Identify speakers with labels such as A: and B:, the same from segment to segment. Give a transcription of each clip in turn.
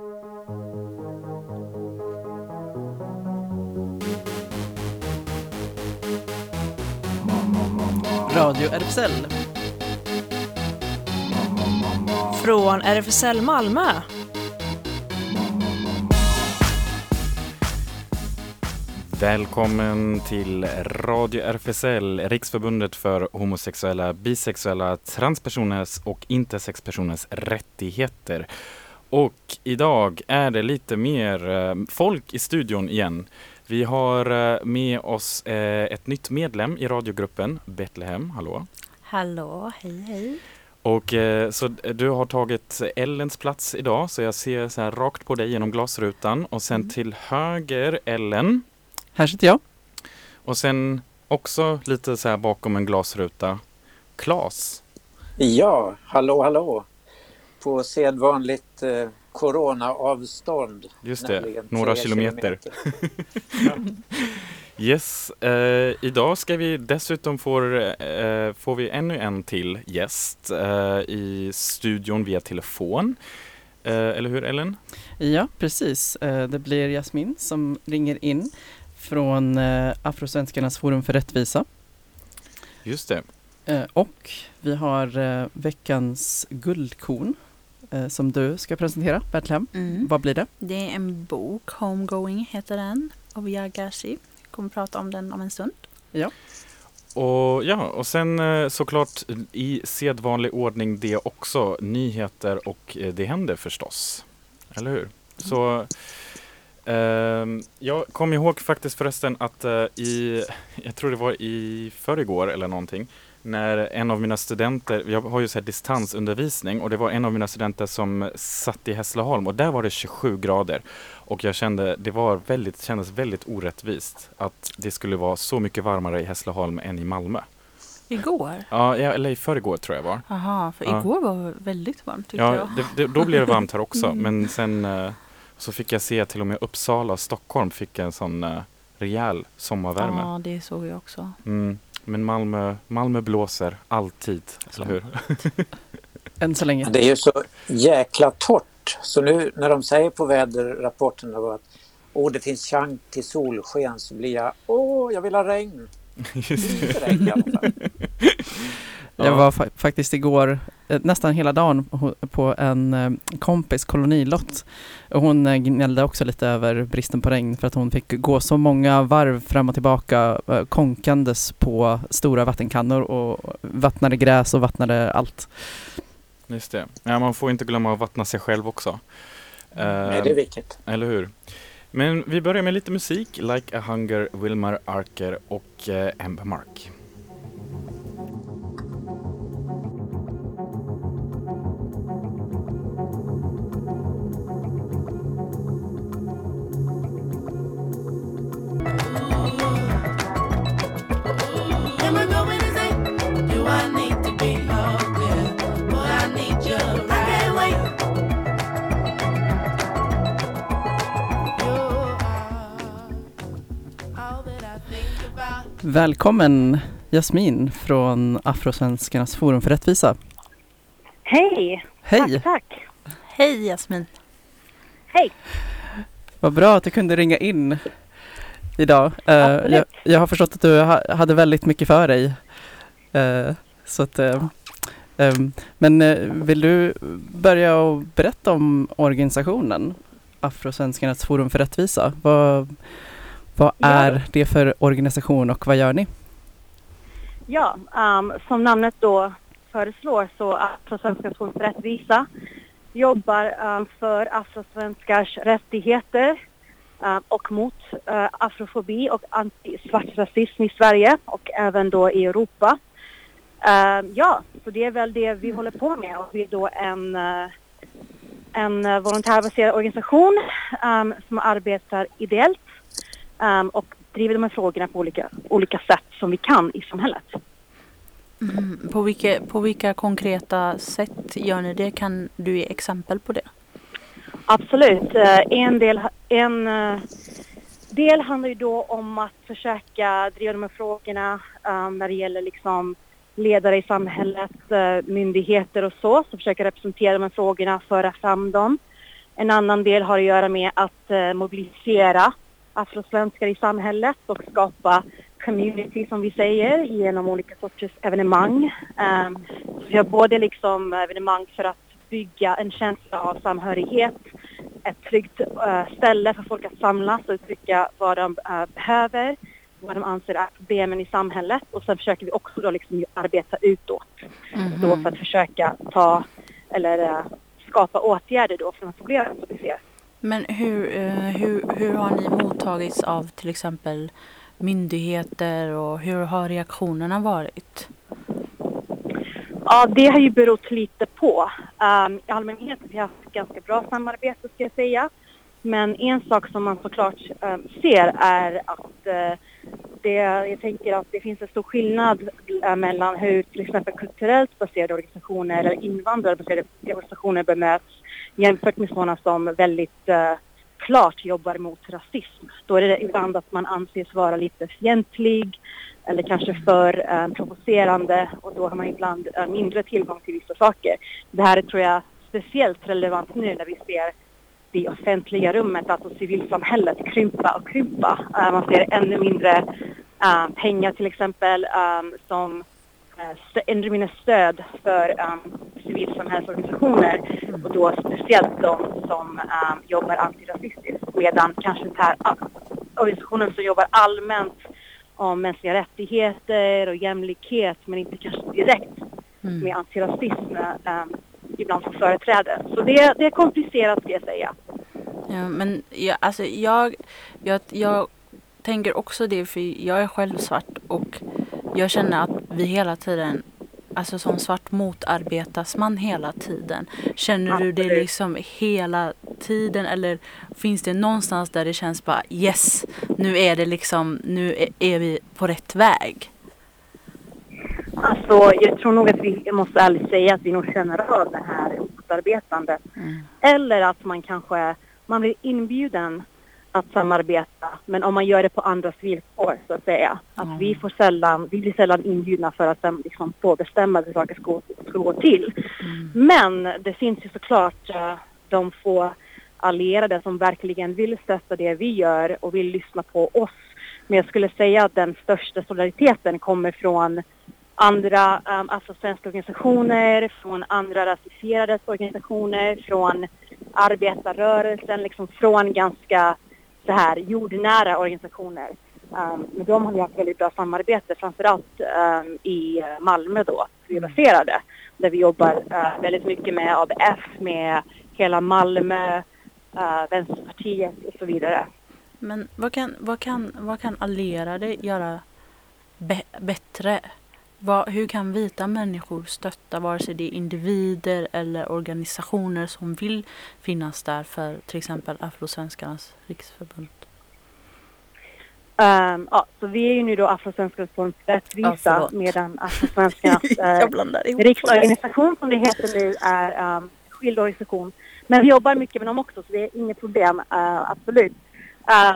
A: Radio RFSL.
B: Från RFSL Malmö.
C: Välkommen till Radio RFSL, Riksförbundet för homosexuella, bisexuella, transpersoners och intersexpersoners rättigheter. Och idag är det lite mer eh, folk i studion igen. Vi har eh, med oss eh, ett nytt medlem i radiogruppen, Betlehem. Hallå!
B: Hallå, hej hej.
C: Och så du har tagit Ellens plats idag, så jag ser så här rakt på dig genom glasrutan och sen
B: Mm.
C: till höger Ellen
A: Här sitter jag.
C: och sen också lite så här bakom en glasruta Klas.
D: Ja, hallå hallå. På sedvanligt eh, coronaavstånd.
C: Just det, några
D: tre
C: kilometer. Yes, eh, idag ska vi dessutom få, eh, får vi ännu en till gäst eh, i studion via telefon. Eh, eller hur Ellen?
A: Ja, precis. Eh, Det blir Jasmin som ringer in från eh, Afrosvenskarnas forum för rättvisa.
C: Just det.
A: Eh, Och vi har eh, veckans guldkorn eh, som du ska presentera, Bertlehem.
B: Mm.
A: Vad blir det?
B: Det är en bok, Homegoing heter den, av Yagashi. Kommer prata om den om en stund.
C: Och ja, och sen eh, såklart i sedvanlig ordning det också, nyheter och eh, det händer förstås. Eller hur? Så ehm, jag kom ihåg faktiskt förresten att eh, i, jag tror det var i förrgår eller någonting, när en av mina studenter, jag har ju så distansundervisning och det var en av mina studenter som satt i Hässleholm och där var det 27 grader. Och jag kände, det var väldigt, kändes väldigt orättvist att det skulle vara så mycket varmare i Hässleholm än i Malmö.
B: Igår?
C: Ja, ja, eller i förrgår tror jag var.
B: Jaha, för
C: Ja.
B: igår var väldigt varmt tyckte
C: Ja,
B: jag.
C: det, det, då blev det varmt här också.
B: Mm.
C: Men sen eh, så fick jag se till och med Uppsala och Stockholm fick en sån eh, rejäl sommarvärme.
B: Ja, det såg jag också.
C: Mm. Men Malmö, Malmö blåser alltid, eller hur?
A: Än så länge.
D: Det är ju så jäkla torrt. Så nu när de säger på väderrapporterna då att åh, det finns chans till solsken så blir jag åh, jag vill ha regn. Lite regn i alla fall.
A: Jag var fa- faktiskt igår eh, nästan hela dagen på en eh, kompis kolonilott. Och hon eh, gnällde också lite över bristen på regn för att hon fick gå så många varv fram och tillbaka konkandes på stora vattenkannor och vattnade gräs och vattnade allt.
C: Just det. Ja, man får inte glömma att vattna sig själv också.
D: Nej, det är viktigt.
C: Eller hur? Men vi börjar med lite musik. Like a Hunger, Wilmar Arker och Amber Mark.
A: Välkommen Jasmin från Afrosvenskarnas forum för rättvisa.
E: Hej!
A: Hej!
E: Tack, tack.
B: Hej Jasmin!
E: Hej!
A: Vad bra att du kunde ringa in idag. Eh,
E: Absolut.
A: jag, jag har förstått att du ha, hade väldigt mycket för dig. Eh, så att, eh, men vill du börja och berätta om organisationen Afrosvenskarnas forum för rättvisa? Vad, vad
E: Ja.
A: är det för organisation och vad gör ni?
E: Ja, ehm, som namnet då föreslår så Afrosvenskars forum för rättvisa jobbar ehm, för afrosvenskars rättigheter ehm, och mot eh, afrofobi och antisvart rasism i Sverige och även då i Europa. Ehm, ja, så det är väl det vi håller på med och vi är då en, eh, en eh, volontärbaserad organisation ehm, som arbetar ideellt och driver de här frågorna på olika, olika sätt som vi kan i samhället.
B: Mm. På, vilka, på vilka konkreta sätt gör ni det? Kan du ge exempel på det?
E: Absolut. Eh, En del, en eh, del handlar ju då om att försöka driva de här frågorna eh, när det gäller liksom ledare i samhället, eh, myndigheter och så, som försöker representera de här frågorna, föra fram dem. En annan del har att göra med att mobilisera afrosvenskar i samhället och skapa community som vi säger genom olika sorters evenemang. Um, vi har både liksom evenemang för att bygga en känsla av samhörighet, ett tryggt eh, ställe för folk att samlas och uttrycka vad de eh, behöver, vad de anser är problemen i samhället och sen försöker vi också då liksom arbeta utåt
B: Mhm.
E: då för att försöka ta eller eh, skapa åtgärder då för de problem som vi ser.
B: Men hur, eh, hur, hur har ni mottagits av till exempel myndigheter och hur har reaktionerna varit?
E: Ja, det har ju berott lite på. Um, I allmänhet har vi haft ganska bra samarbete ska jag säga. Men en sak som man såklart um, ser är att uh, det, jag tänker att det finns en stor skillnad uh, mellan hur till exempel kulturellt baserade organisationer eller invandrarbaserade organisationer bemöts jämfört med sådana som väldigt eh, klart jobbar mot rasism. Då är det ibland att man anses vara lite fientlig eller kanske för eh, provocerande och då har man ibland eh, mindre tillgång till vissa saker. Det här är, tror jag speciellt relevant nu när vi ser det offentliga rummet, alltså civilsamhället krympa och krympa. Eh, man ser ännu mindre eh, pengar till exempel eh, som eh, stö- ännu mindre stöd för um, civilsamhällsorganisationer och då speciellt de som um, jobbar antirasistiskt medan kanske den här ah, organisationen som jobbar allmänt om mänskliga rättigheter och jämlikhet men inte kanske direkt
B: Mm.
E: med antirasism um, ibland får företräde. Så det, det är komplicerat ska jag säga.
B: Ja, men jag, alltså jag, jag, jag tänker också det för jag är själv svart och jag känner att vi hela tiden, alltså som svart motarbetas man hela tiden. Känner du det liksom hela tiden eller finns det någonstans där det känns bara yes, nu är det liksom, nu är, är vi på rätt väg?
E: Alltså jag tror nog att vi, jag måste ärligt säga att vi nog känner av det här motarbetandet.
B: Mm.
E: Eller att man kanske, man blir inbjuden att samarbeta men om man gör det på andras villkor så att säga. Att
B: Mm.
E: vi får sällan, vi blir sällan inbjudna för att sen liksom få bestämma hur saker ska, ska gå till.
B: Mm.
E: Men det finns ju såklart eh, de få allierade som verkligen vill stötta det vi gör och vill lyssna på oss. Men jag skulle säga att den största solidariteten kommer från andra um, afrosvenska organisationer, från andra rasifierade organisationer, från arbetarrörelsen, liksom från ganska så här jordnära organisationer. Um, med dem har vi haft väldigt bra samarbete, framförallt um, i Malmö då, vi är baserade. Där vi jobbar uh, väldigt mycket med ABF, med hela Malmö, uh, Vänsterpartiet och så vidare.
B: Men vad kan, vad kan, vad kan allierade göra bättre? Vad, hur kan vita människor stötta vare sig det är individer eller organisationer som vill finnas där för till exempel Afrosvenskarnas riksförbund?
E: Um, ja, så vi är ju nu då Afrosvenskar för
B: Ja,
E: rättvisa
B: förlåt.
E: medan Afrosvenskarnas eh, riksorganisation som det heter nu är um, skild organisation. Men vi jobbar mycket med dem också så det är inget problem, eh, absolut.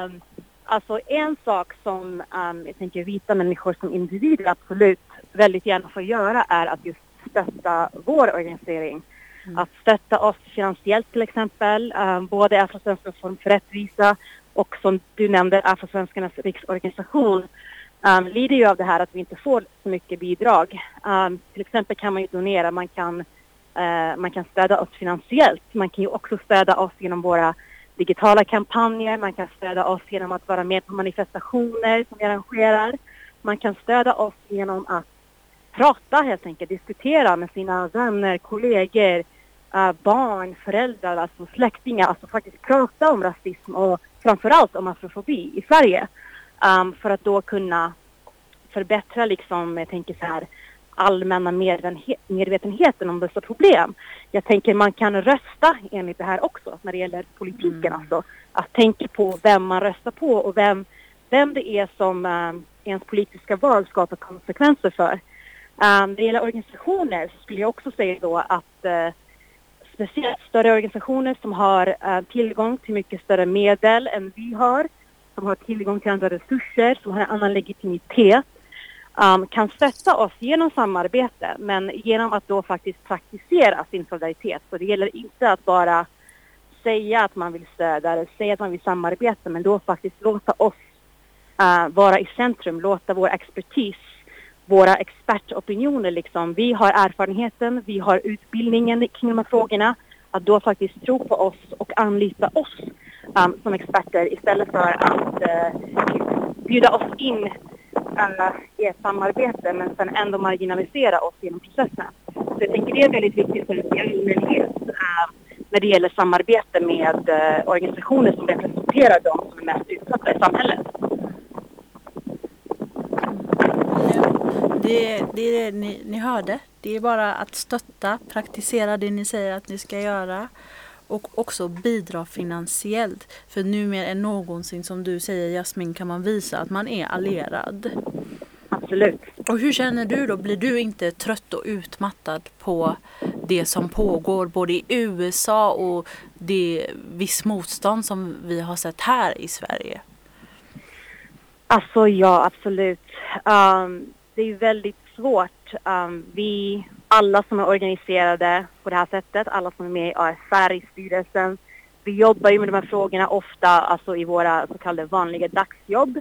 E: Um, alltså en sak som um, jag tänker vita människor som individer absolut väldigt gärna får göra är att just stötta vår organisering.
B: Mm.
E: Att stötta oss finansiellt till exempel, um, både Afrosvenskar Forum för rättvisa och som du nämnde Afrosvenskarnas riksorganisation um, lider ju av det här att vi inte får så mycket bidrag. Um, till exempel kan man ju donera, man kan, eh, man kan stödja oss finansiellt. Man kan ju också stödja oss genom våra digitala kampanjer, man kan stödja oss genom att vara med på manifestationer som vi arrangerar. Man kan stödja oss genom att prata helt enkelt, diskutera med sina vänner, kollegor, eh, barn, föräldrar, alltså släktingar, alltså faktiskt prata om rasism och framförallt om afrofobi i Sverige. Um, för att då kunna förbättra liksom, jag tänker så här, allmänna medvetenhe- medvetenheten om dessa problem. Jag tänker man kan rösta enligt det här också när det gäller politiken
B: Mm.
E: alltså. Att tänka på vem man röstar på och vem, vem det är som um, ens politiska val skapar konsekvenser för. Um, när det gäller organisationer så skulle jag också säga då att uh, speciellt större organisationer som har uh, tillgång till mycket större medel än vi har, som har tillgång till andra resurser, som har en annan legitimitet, um, kan stötta oss genom samarbete, men genom att då faktiskt praktisera sin solidaritet. Så det gäller inte att bara säga att man vill stödja eller säga att man vill samarbeta men då faktiskt låta oss uh, vara i centrum, låta vår expertis, våra expertopinioner liksom. Vi har erfarenheten, vi har utbildningen kring de här frågorna. Att då faktiskt tro på oss och anlita oss um, som experter istället för att uh, bjuda oss in uh, i ett samarbete men sen ändå marginalisera oss genom processen. Så jag tänker det är väldigt viktigt för allmänhet uh, eh, när det gäller samarbete med uh, organisationer som representerar de som är mest utsatta i samhället.
B: Det, det är det ni, ni hörde. Det är bara att stötta, praktisera det ni säger att ni ska göra och också bidra finansiellt. För nu mer än någonsin som du säger Jasmin kan man visa att man är allierad.
E: Absolut.
B: Och hur känner du då? Blir du inte trött och utmattad på det som pågår både i USA och det viss motstånd som vi har sett här i Sverige?
E: Alltså ja, absolut. Um, det är väldigt svårt. Um, vi, alla som är organiserade på det här sättet, alla som är med i ASR, i styrelsen, vi jobbar ju med de här frågorna ofta alltså i våra så kallade vanliga dagsjobb.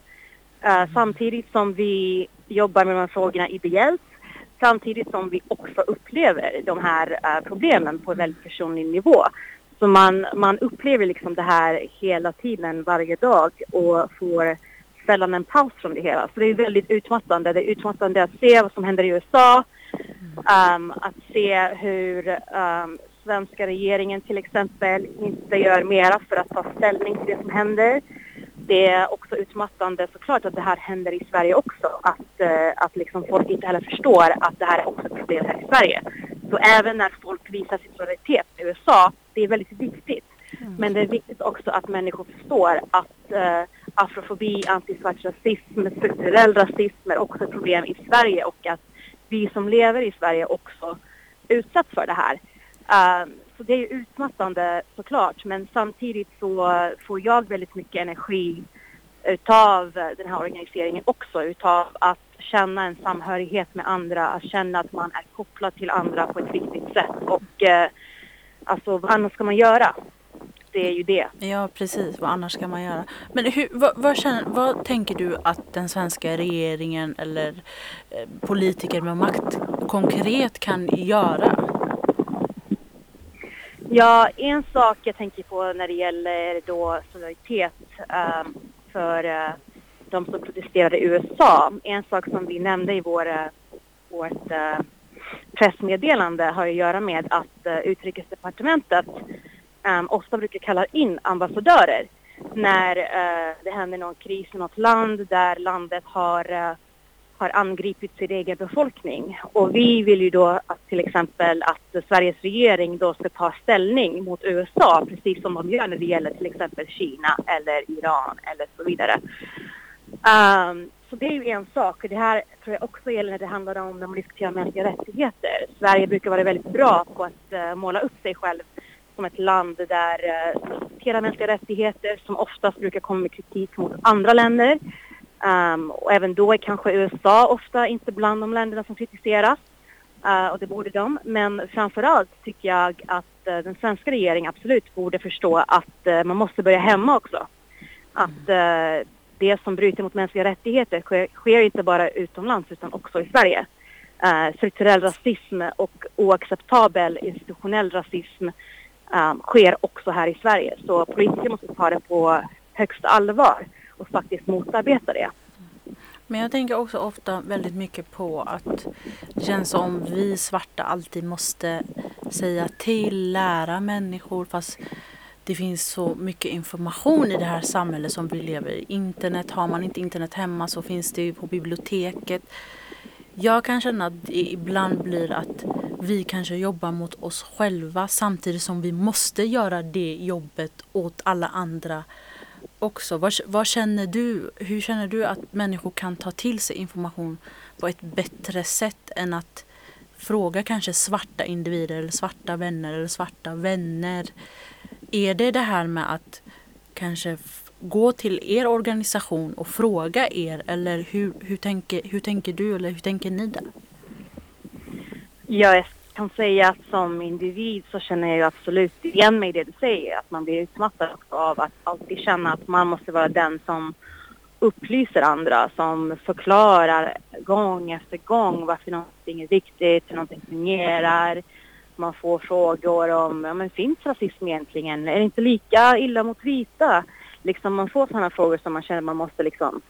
E: Uh, samtidigt som vi jobbar med de här frågorna ideellt, samtidigt som vi också upplever de här uh, problemen på en väldigt personlig nivå. Så man, man upplever liksom det här hela tiden, varje dag och får sällan en paus från det hela. Så det är väldigt utmattande. Det är utmattande att se vad som händer i USA. Um, att se hur um, svenska regeringen till exempel inte gör mera för att ta ställning till det som händer. Det är också utmattande såklart att det här händer i Sverige också. Att, uh, att liksom folk inte heller förstår att det här är också ett problem här i Sverige. Så även när folk visar sin solidaritet i USA, det är väldigt viktigt. Men det är viktigt också att människor förstår att uh, afrofobi, antisvart rasism, strukturell rasism är också ett problem i Sverige och att vi som lever i Sverige också utsätts för det här. Ehm, så det är ju utmattande såklart men samtidigt så får jag väldigt mycket energi utav den här organiseringen också utav att känna en samhörighet med andra, att känna att man är kopplad till andra på ett viktigt sätt och eh, alltså vad annars ska man göra? Det är ju det.
B: Ja, precis. Vad annars ska man göra? Men hur, vad, vad, känner, vad tänker du att den svenska regeringen eller eh, politiker med makt konkret kan göra?
E: Ja, en sak jag tänker på när det gäller då solidaritet um, för uh, de som protesterade i USA. En sak som vi nämnde i vår, uh, vårt uh, pressmeddelande har att göra med att utrikesdepartementet um, ofta brukar kalla in ambassadörer när uh, det händer någon kris i något land där landet har, uh, har angripit sin egen befolkning. Och vi vill ju då att till exempel att Sveriges regering då ska ta ställning mot USA precis som de gör när det gäller till exempel Kina eller Iran eller så vidare. Um, så det är ju en sak. Det här tror jag också gäller när det handlar om när man diskuterar mänskliga rättigheter. Sverige brukar vara väldigt bra på att uh, måla upp sig själv som ett land där eh, hela mänskliga rättigheter som oftast brukar komma med kritik mot andra länder. Um, och även då är kanske USA ofta inte bland de länderna som kritiseras. Uh, och det borde de. Men framförallt tycker jag att uh, den svenska regeringen absolut borde förstå att uh, man måste börja hemma också. Att det som bryter mot mänskliga rättigheter sker, sker inte bara utomlands utan också i Sverige. strukturell rasism och oacceptabel institutionell rasism um, sker också här i Sverige. Så politiker måste ta det på högsta allvar och faktiskt motarbeta det.
B: Men jag tänker också ofta väldigt mycket på att det känns som vi svarta alltid måste säga till, lära människor fast det finns så mycket information i det här samhället som vi lever i. Internet, har man inte internet hemma så finns det ju på biblioteket. Jag kan känna att det ibland blir att vi kanske jobbar mot oss själva samtidigt som vi måste göra det jobbet åt alla andra också. Vad, vad, känner du? Hur känner du att människor kan ta till sig information på ett bättre sätt än att fråga kanske svarta individer eller svarta vänner eller svarta vänner? Är det det här med att kanske gå till er organisation och fråga er eller hur, hur, tänker, hur tänker du eller hur tänker ni där?
E: Jag kan säga att som individ så känner jag ju absolut igen mig i det du säger. Att man blir utmattad av att alltid känna att man måste vara den som upplyser andra, som förklarar gång efter gång varför någonting är viktigt, hur någonting fungerar. Man får frågor om, ja men finns rasism egentligen? Är det inte lika illa mot vita? Liksom man får sådana frågor som man känner man måste liksom,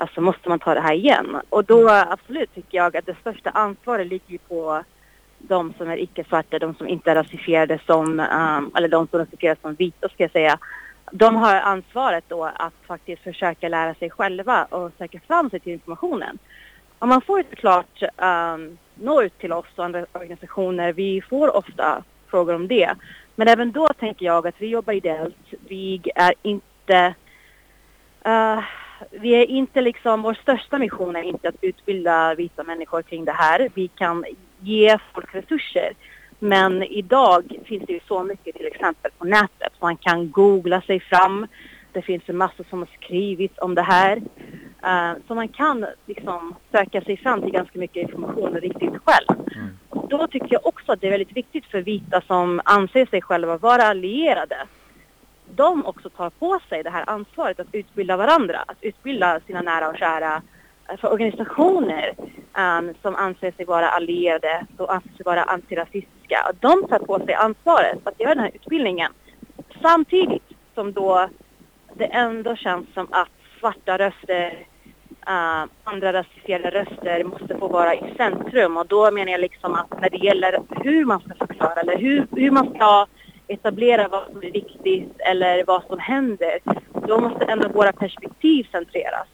E: alltså måste man ta det här igen? Och då absolut tycker jag att det största ansvaret ligger ju på de som är icke-svarta, de som inte är rasifierade som, um, eller de som rasifieras som vita ska jag säga. De har ansvaret då att faktiskt försöka lära sig själva och söka fram sig till informationen. Och man får såklart um, nå ut till oss och andra organisationer. Vi får ofta frågor om det. Men även då tänker jag att vi jobbar ideellt. Vi är inte uh, vi är inte liksom, vår största mission är inte att utbilda vita människor kring det här. Vi kan ge folk resurser. Men idag finns det ju så mycket till exempel på nätet. Man kan googla sig fram. Det finns en massa som har skrivits om det här. Uh, så man kan liksom söka sig fram till ganska mycket information riktigt själv.
C: Mm.
E: Och då tycker jag också att det är väldigt viktigt för vita som anser sig själva vara allierade. De också tar på sig det här ansvaret att utbilda varandra, att utbilda sina nära och kära eh, för organisationer um, som anser sig vara allierade och anser sig vara antirasistiska. De tar på sig ansvaret att göra den här utbildningen. Samtidigt som då det ändå känns som att svarta röster, uh, andra rasifierade röster måste få vara i centrum. Och då menar jag liksom att när det gäller hur man ska förklara eller hur, hur man ska etablera vad som är viktigt eller vad som händer, då måste ändå våra perspektiv centreras.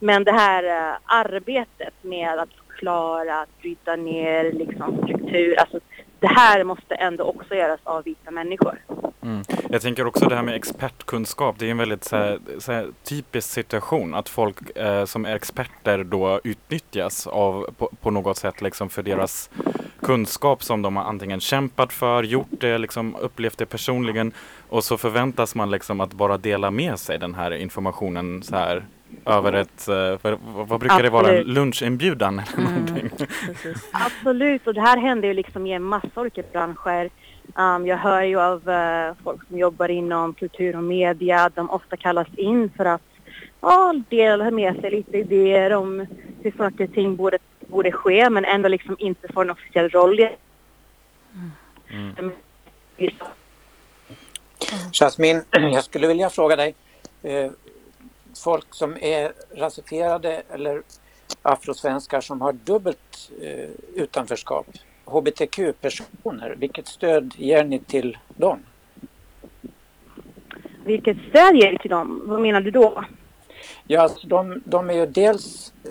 E: Men det här eh, arbetet med att förklara, att bryta ner liksom, struktur, alltså det här måste ändå också göras av vita människor.
C: Mm. Jag tänker också det här med expertkunskap. Det är en väldigt så här, så här, typisk situation att folk eh, som är experter då utnyttjas av, på, på något sätt liksom för deras kunskap som de har antingen kämpat för, gjort det, liksom upplevt det personligen och så förväntas man liksom att bara dela med sig den här informationen så här över ett, eh, för, vad brukar det vara, lunchinbjudan eller
B: Mm.
C: någonting?
B: Precis.
E: Absolut, och det här händer ju liksom i en massa olika branscher. Um, jag hör ju av eh, folk som jobbar inom kultur och media, de ofta kallas in för att ja, dela med sig lite idéer om hur saker och ting borde, borde ske men ändå liksom inte får en officiell roll. i-
C: Mm.
D: Jasmin, jag skulle vilja fråga dig. Eh, folk som är rasifierade eller afrosvenskar som har dubbelt eh, utanförskap, hbtq-personer, vilket stöd ger ni till dem?
E: Vilket stöd ger du till dem? Vad menar du då?
D: Ja, alltså de, de är ju dels eh,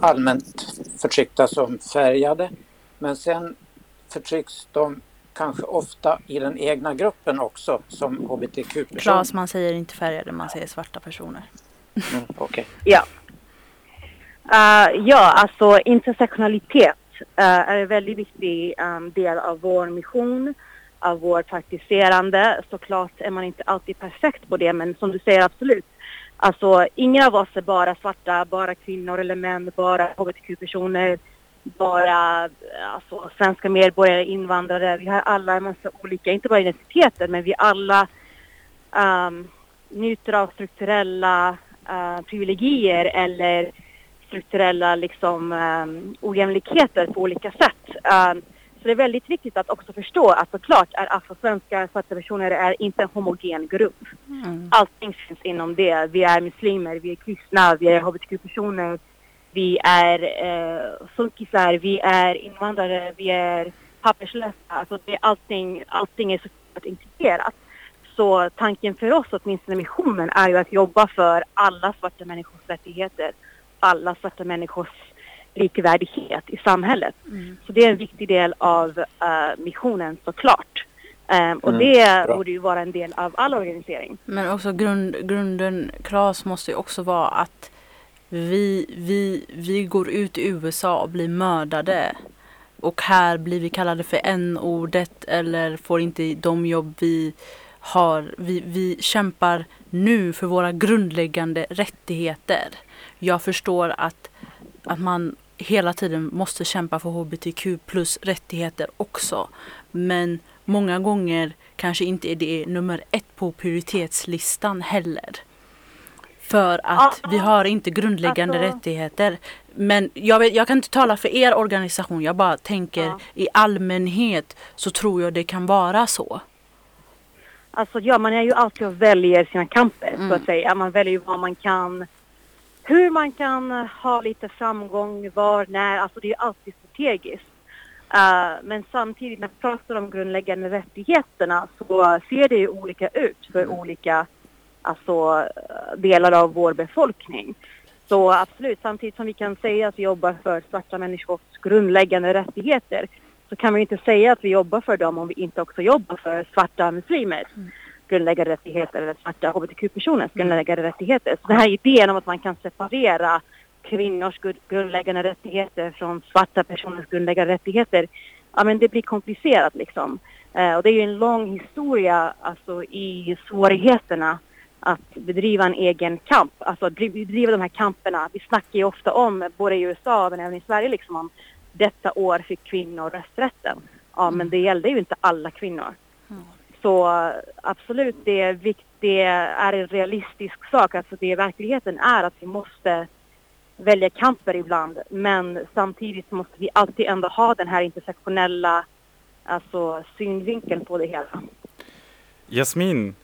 D: allmänt förtryckta som färgade men sen förtrycks de kanske ofta i den egna gruppen också som hbtq-personer.
B: Klas, man säger inte färgade, man säger svarta personer.
D: Mm, okej.
E: Ja. Uh, ja, alltså intersektionalitet uh, är en väldigt viktig um, del av vår mission, av vårt praktiserande. Såklart är man inte alltid perfekt på det, men som du säger absolut. Alltså ingen av oss är bara svarta, bara kvinnor eller män, bara hbtq-personer, bara alltså, svenska medborgare, invandrare. Vi har alla en massa olika, inte bara identiteter, men vi alla ehm, um, njuter av strukturella uh, privilegier eller strukturella liksom, um, ojämlikheter på olika sätt. Um, så det är väldigt viktigt att också förstå att såklart är afrosvenskar, svarta personer är inte en homogen grupp.
B: Mm.
E: Allting finns inom det. Vi är muslimer, vi är kristna, vi är hbtq-personer, vi är eh, funkisar, vi är invandrare, vi är papperslösa. Alltså det allting, allting är såklart integrerat. Så tanken för oss, åtminstone missionen, är ju att jobba för alla svarta människors rättigheter. Alla svarta människors likvärdighet i samhället.
B: Mm.
E: Så det är en viktig del av eh, missionen såklart. Um, och
D: Mm,
E: det
D: bra.
E: borde ju vara en del av all organisering.
B: Men också grund, grunden, Klas, måste ju också vara att vi, vi, vi går ut i USA och blir mördade. Och här blir vi kallade för n-ordet eller får inte de jobb vi har. Vi, vi kämpar nu för våra grundläggande rättigheter. Jag förstår att, att man hela tiden måste kämpa för hbtq plus rättigheter också. Men många gånger kanske inte är det nummer ett på prioritetslistan heller. För att
E: Ja.
B: vi har inte grundläggande
E: Alltså-
B: rättigheter. Men jag, vet, jag kan inte tala för er organisation. Jag bara tänker
E: Ja.
B: i allmänhet så tror jag det kan vara så.
E: Alltså ja, man är ju alltid och väljer sina kamper så
B: Mm.
E: att säga. Man väljer ju vad man kan, hur man kan ha lite framgång, var, när. Alltså det är ju alltid strategiskt. Eh, men samtidigt när vi pratar om grundläggande rättigheterna så ser det ju olika ut för olika alltså, delar av vår befolkning. Så absolut, samtidigt som vi kan säga att vi jobbar för svarta människors grundläggande rättigheter så kan vi inte säga att vi jobbar för dem om vi inte också jobbar för svarta muslimers grundläggande rättigheter eller svarta hbtq-personers grundläggande rättigheter. Så den här idén om att man kan separera kvinnors gru- grundläggande rättigheter från svarta personers grundläggande rättigheter, ja men det blir komplicerat liksom. Eh, och det är ju en lång historia alltså i svårigheterna att bedriva en egen kamp, alltså att dri- bedriva de här kamperna. Vi snackar ju ofta om, både i USA men även i Sverige liksom om detta år fick kvinnor rösträtten. Ja men det gällde ju inte alla kvinnor. Så eh, absolut, det är, vikt, det är en realistisk sak. Alltså det verkligheten är att vi måste välja kamper ibland. Men samtidigt måste vi alltid ändå ha den här intersektionella alltså, synvinkeln på det hela.
C: Jasmin,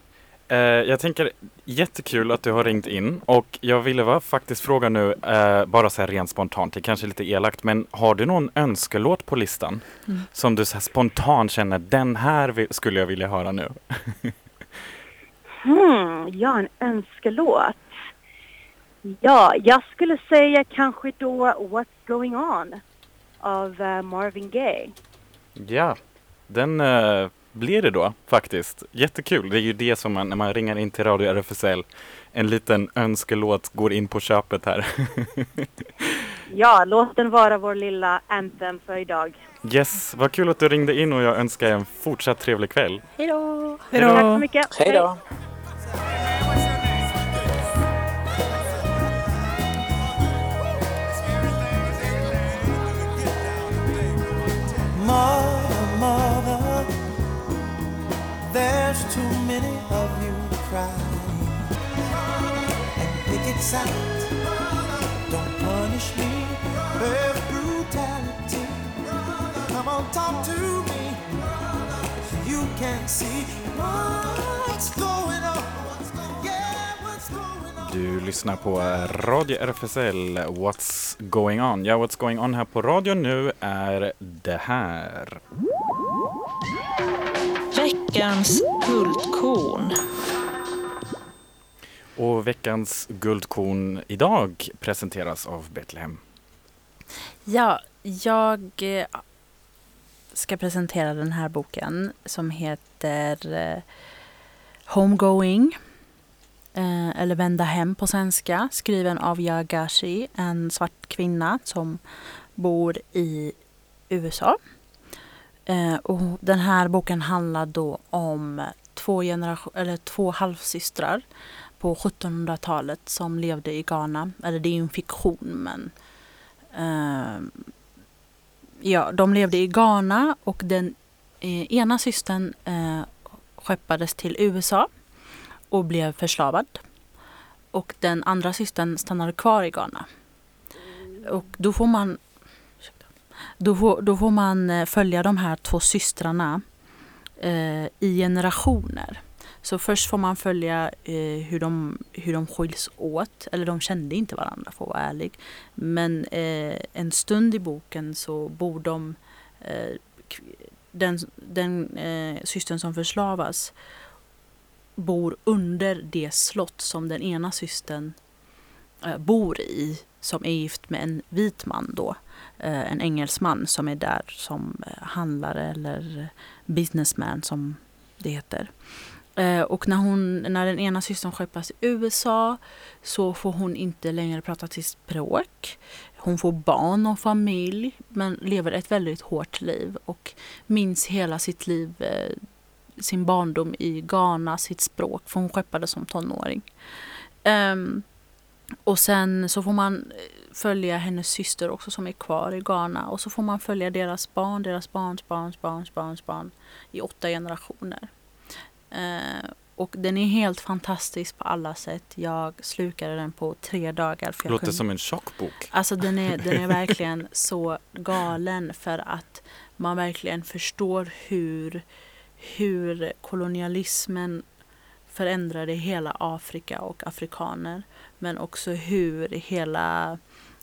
C: eh, jag tänker jättekul att du har ringt in och jag ville va, faktiskt fråga nu, eh, bara så här rent spontant, det kanske är lite elakt, men har du någon önskelåt på listan? Som du så spontant känner, den här skulle jag vilja höra nu.
E: Hmm, ja, en önskelåt. Ja, jag skulle säga kanske då What's going on av eh, Marvin Gaye.
C: Ja, den eh, blir det då faktiskt. Jättekul. Det är ju det som man, när man ringer in till Radio RFSL, en liten önskelåt går in på köpet här.
E: Ja, låt den vara vår lilla anthem för idag.
C: Yes, vad kul att du ringde in och jag önskar en fortsatt trevlig kväll.
B: Hej då!
E: Tack så mycket.
D: Hej då!
F: There's too many of you crying. And pick it sight, don't punish me with brutality. Come on, talk to me so you can see what's going on.
C: Du lyssnar på Radio RFSL, What's going on? Ja, What's going on här på radion nu är det här.
G: Veckans guldkorn.
C: Och veckans guldkorn idag presenteras av Betlehem.
B: Ja, jag eh, ska presentera den här boken som heter eh, Homegoing. eh, Eller Vända hem på svenska. Skriven av Yagashi, en svart kvinna som bor i USA. Eh, Och den här boken handlar då om två, generation, eller två halvsystrar på 1700-talet som levde i Ghana. Eller det är ju en fiktion men eh, ja, de levde i Ghana och den eh, ena systern eh, skeppades till USA och blev förslavad. Och den andra systern stannade kvar i Ghana. Och då får man då får, då får man eh, följa de här två systrarna eh, i generationer. Så först får man följa eh, hur, de, hur de skiljs åt. Eller de kände inte varandra för att vara ärlig. Men eh, en stund i boken så bor de, eh, den, den eh, systern som förslavas bor under det slott som den ena systern eh, bor i som är gift med en vit man då. Eh, en engelsman som är där som eh, handlare eller businessman som det heter. Eh, och när, hon, när den ena systern skeppas till USA så får hon inte längre prata till språk. Hon får barn och familj men lever ett väldigt hårt liv och minns hela sitt liv, sin barndom i Ghana, sitt språk, för hon skeppades som tonåring. Ehm, och sen så får man eh, följa hennes syster också som är kvar i Ghana. Och så får man följa deras barn, deras barns barns barns barns barn i åtta generationer. Eh, och den är helt fantastisk på alla sätt. Jag slukade den på tre dagar. För jag
C: Låter
B: kunde-
C: som en tjockbok.
B: Alltså den är, den är verkligen så galen för att man verkligen förstår hur, hur kolonialismen förändrade hela Afrika och afrikaner. Men också hur hela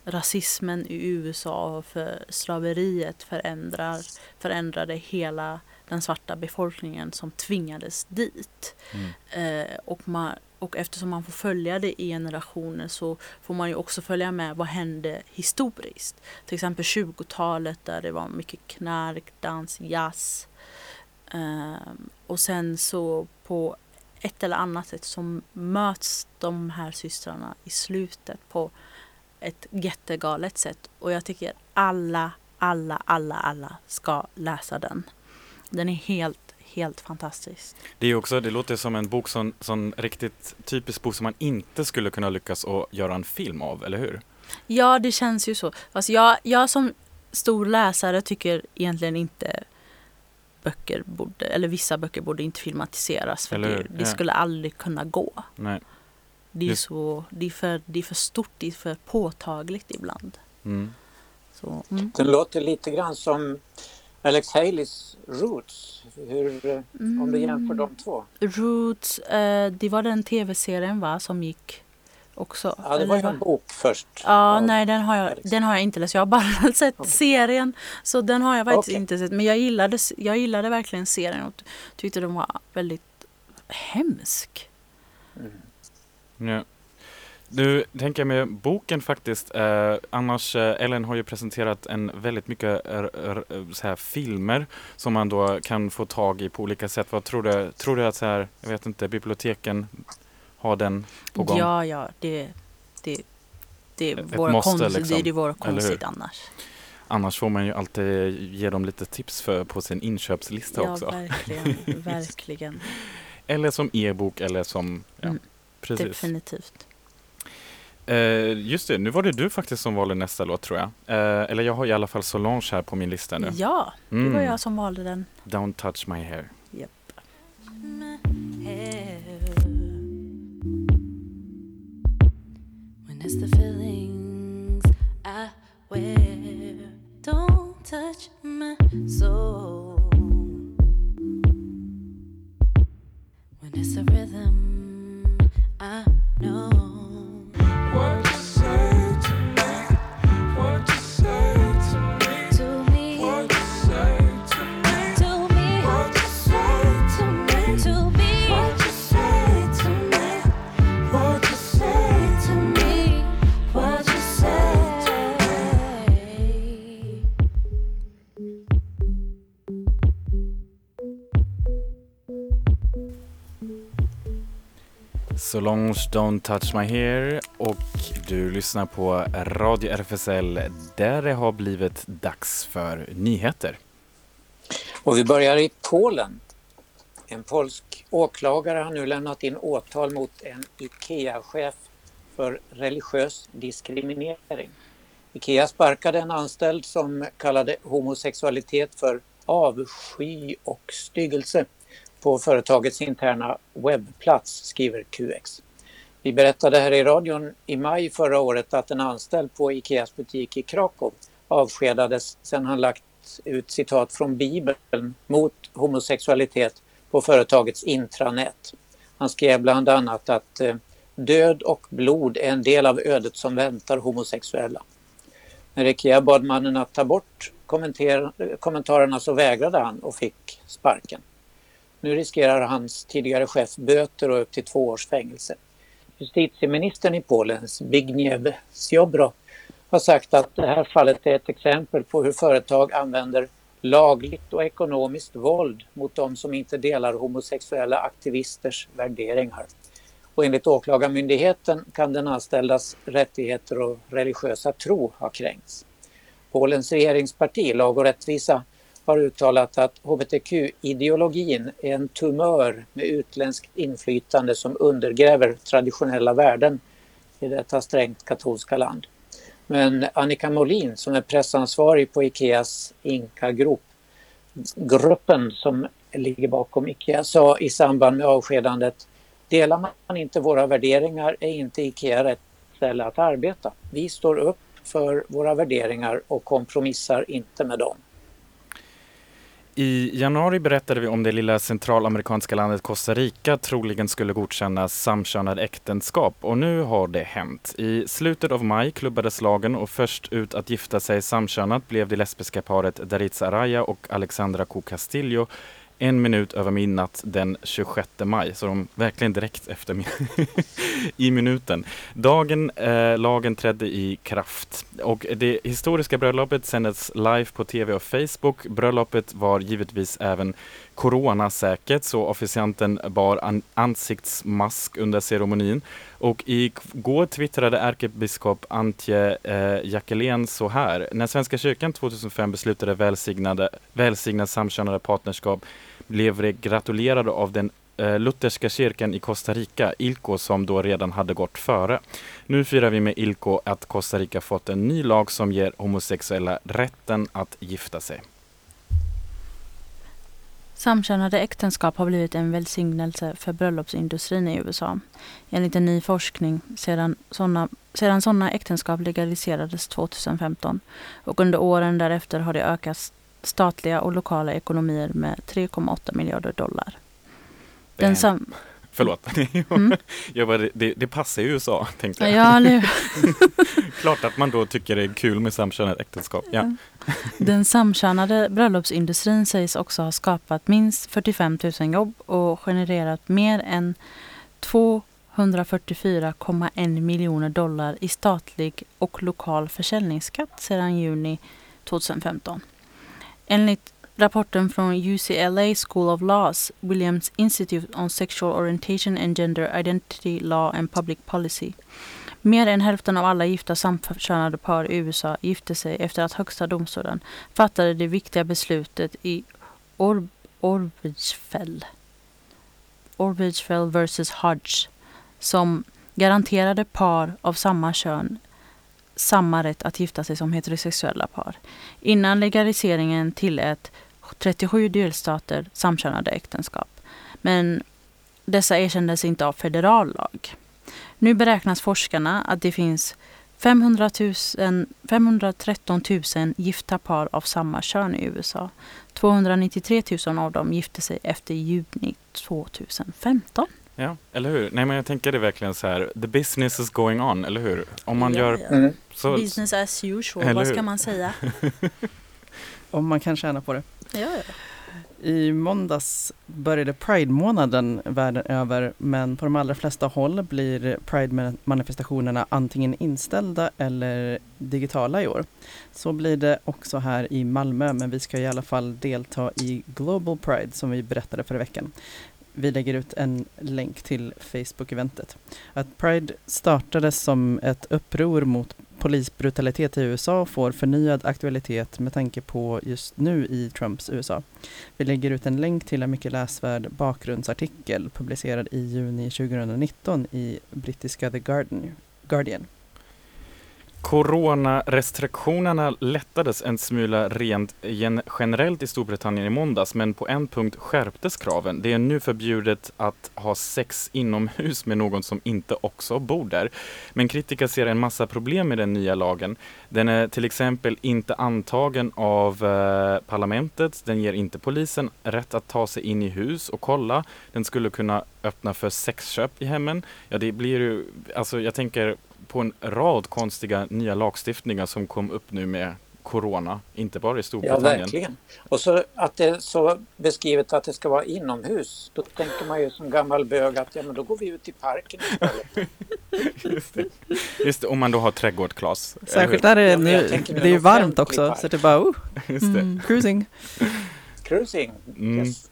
B: rasismen i USA och för slaveriet förändrar, förändrade hela den svarta befolkningen som tvingades dit.
C: Mm.
B: Eh, och, man, och eftersom man får följa det i generationer så får man ju också följa med vad hände historiskt. Till exempel 20-talet där det var mycket knark, dans, jazz. Eh, och sen så på ett eller annat sätt så möts de här systrarna i slutet på ett jättegalet sätt. Och jag tycker alla, alla, alla, alla ska läsa den. Den är helt, helt fantastisk.
C: Det, är också, det låter som en bok som, som riktigt typisk bok som man inte skulle kunna lyckas att göra en film av, eller hur?
B: Ja, det känns ju så. Fast jag, jag som stor läsare tycker egentligen inte böcker borde, eller vissa böcker borde inte filmatiseras för
C: Eller
B: det, det
C: Ja.
B: skulle aldrig kunna gå.
C: Nej.
B: Det är,
C: Just-
B: så, det, är för, det är för stort, det är för påtagligt ibland.
C: Mm.
B: Så, mm.
D: Den låter lite grann som Alex Haleys Roots. Hur, eh, om du jämför de två.
B: Roots, eh, det var den tv-serien va, som gick också?
D: Ja, det var ju en bok först.
B: Ja,
D: av
B: nej den har, jag,
D: Alex.
B: den har jag inte läst. Jag har bara sett
D: Okej.
B: serien. Så den har jag faktiskt
D: Okej.
B: inte sett. Men jag gillade, jag gillade verkligen serien och tyckte den var väldigt hemsk.
C: Ja. Nu tänker jag med boken faktiskt, eh, annars eh, Ellen har ju presenterat en väldigt mycket eh, eh, så här, filmer som man då kan få tag i på olika sätt. Vad tror du, tror du att så här, jag vet inte, biblioteken har den på gång?
B: Ja, ja, det, det, det,
C: Ett
B: vore
C: måste,
B: konst,
C: liksom.
B: det, det
C: Eller hur?
B: konstigt annars.
C: Annars får man ju alltid ge dem lite tips för, på sin inköpslista
B: Ja,
C: också.
B: verkligen, verkligen.
C: Eller som e-bok eller som, ja,
B: Mm,
C: precis.
B: Definitivt.
C: Eh, just det, nu var det du faktiskt som valde nästa låt tror jag. Eh, eller jag har i alla fall Solange här på min lista nu.
B: Ja, det
C: Mm.
B: var jag som valde den.
C: Don't touch my hair.
H: When it's the feelings I wear, don't touch my soul. When it's a rhythm I know.
C: Solange Don't touch my hair och du lyssnar på Radio RFSL där det har blivit dags för nyheter.
D: Och vi börjar i Polen. En polsk åklagare har nu lämnat in åtal mot en IKEA-chef för religiös diskriminering. IKEA sparkade en anställd som kallade homosexualitet för avsky och styggelse på företagets interna webbplats, skriver QX. Vi berättade här i radion i maj förra året att en anställd på Ikeas butik i Krakow avskedades sedan han lagt ut citat från Bibeln mot homosexualitet på företagets intranät. Han skrev bland annat att eh, död och blod är en del av ödet som väntar homosexuella. När Ikea bad mannen att ta bort kommentarerna så vägrade han och fick sparken. Nu riskerar hans tidigare chef böter och upp till två års fängelse. Justitieministern i Polen, Zbigniew Ziobro, har sagt att det här fallet är ett exempel på hur företag använder lagligt och ekonomiskt våld mot de som inte delar homosexuella aktivisters värderingar. Och enligt Åklagarmyndigheten kan den anställdas rättigheter och religiösa tro ha kränkts. Polens regeringsparti, Lag och rättvisa, har uttalat att hbtq-ideologin är en tumör med utländskt inflytande som undergräver traditionella värden i detta strängt katolska land. Men Annika Molin som är pressansvarig på Ikeas Inka-grupp, gruppen som ligger bakom Ikea sa i samband med avskedandet Delar man inte våra värderingar är inte Ikea rätt ställe att arbeta. Vi står upp för våra värderingar och kompromissar inte med dem.
C: I januari berättade vi om det lilla centralamerikanska landet Costa Rica troligen skulle godkänna samkönade äktenskap och nu har det hänt. I slutet av maj klubbades lagen och först ut att gifta sig samkönat blev det lesbiska paret Daritza Araya och Alexandra Co Castillo en minut över midnatt den 26 maj, så de verkligen direkt efter min- i minuten. Dagen eh, lagen trädde i kraft och det historiska bröllopet sändes live på tv och Facebook. Bröllopet var givetvis även coronasäkert så officianten bar an ansiktsmask under ceremonin. Och igår twittrade ärkebiskop Antje eh, Jackelén så här. När Svenska kyrkan 2005 beslutade välsignade, välsigna samkönade partnerskap blev det gratulerade av den eh, lutherska kyrkan i Costa Rica, ILCO, som då redan hade gått före. Nu firar vi med ILCO att Costa Rica fått en ny lag som ger homosexuella rätten att gifta sig.
B: Samkönade äktenskap har blivit en välsignelse för bröllopsindustrin i USA. Enligt en ny forskning sedan sådana sedan såna äktenskap legaliserades 2015 och under åren därefter har det ökat statliga och lokala ekonomier med 3,8 miljarder dollar. Den sam-
C: Förlåt.
B: Mm.
C: Jag bara, det, det, passar i USA, tänkte jag.
B: ja, hur?
C: Klart att man då tycker det är kul med samkönade äktenskap. Ja.
B: Den samkönade bröllopsindustrin sägs också ha skapat minst 45 000 jobb och genererat mer än 244,1 miljoner dollar i statlig och lokal försäljningsskatt sedan juni 2015. Enligt rapporten från UCLA School of Laws, Williams Institute on Sexual Orientation and Gender Identity Law and Public Policy Mer än hälften av alla gifta samkönade par i USA gifte sig efter att högsta domstolen fattade det viktiga beslutet i Or- Orvigefell Orvigefell vs Hodge som garanterade par av samma kön samma rätt att gifta sig som heterosexuella par. Innan legaliseringen tillät 37 delstater samkönade äktenskap. Men dessa erkändes inte av federal lag. Nu beräknas forskarna att det finns 500 000, 513 000 gifta par av samma kön i USA. 293 000 av dem gifte sig efter juni 2015.
C: ja, eller hur? Nej men jag tänker det verkligen så här, the business is going on, eller hur? Om man
B: Ja,
C: gör
B: ja.
D: Mm.
C: så...
B: Business as usual,
C: Eller
B: vad ska man säga?
A: Om man kan tjäna på det.
B: Ja, ja.
A: I måndags började Pride-månaden världen över men på de allra flesta håll blir Pride-manifestationerna antingen inställda eller digitala i år. Så blir det också här i Malmö men vi ska i alla fall delta i Global Pride som vi berättade förra veckan. Vi lägger ut en länk till Facebook-eventet. Att Pride startades som ett uppror mot polisbrutalitet i USA får förnyad aktualitet med tanke på just nu i Trumps USA. Vi lägger ut en länk till en mycket läsvärd bakgrundsartikel publicerad i juni 2019 i brittiska The Guardian.
C: Coronarestriktionerna lättades en smula rent generellt i Storbritannien i måndags, men på en punkt skärptes kraven. Det är nu förbjudet att ha sex inomhus med någon som inte också bor där. Men kritiker ser en massa problem med den nya lagen. Den är till exempel inte antagen av eh, parlamentet. Den ger inte polisen rätt att ta sig in i hus och kolla. Den skulle kunna öppna för sexköp i hemmen. Ja, det blir ju, alltså jag tänker på en rad konstiga nya lagstiftningar som kom upp nu med Corona, inte bara i
D: Ja,
C: Storbritannien.
D: verkligen. Och så att det är så beskrivet att det ska vara inomhus. Då tänker man ju som gammal bög att ja, men då går vi ut i parken istället.
C: Just, det. Just det, om man då har trädgård, Claes.
A: Särskilt där är
D: Ja,
A: det
D: jag
A: nu, det är ju varmt också
D: park.
A: så det är bara oh,
C: Just det.
B: Mm.
A: cruising.
D: Cruising,
C: Mm.
D: yes.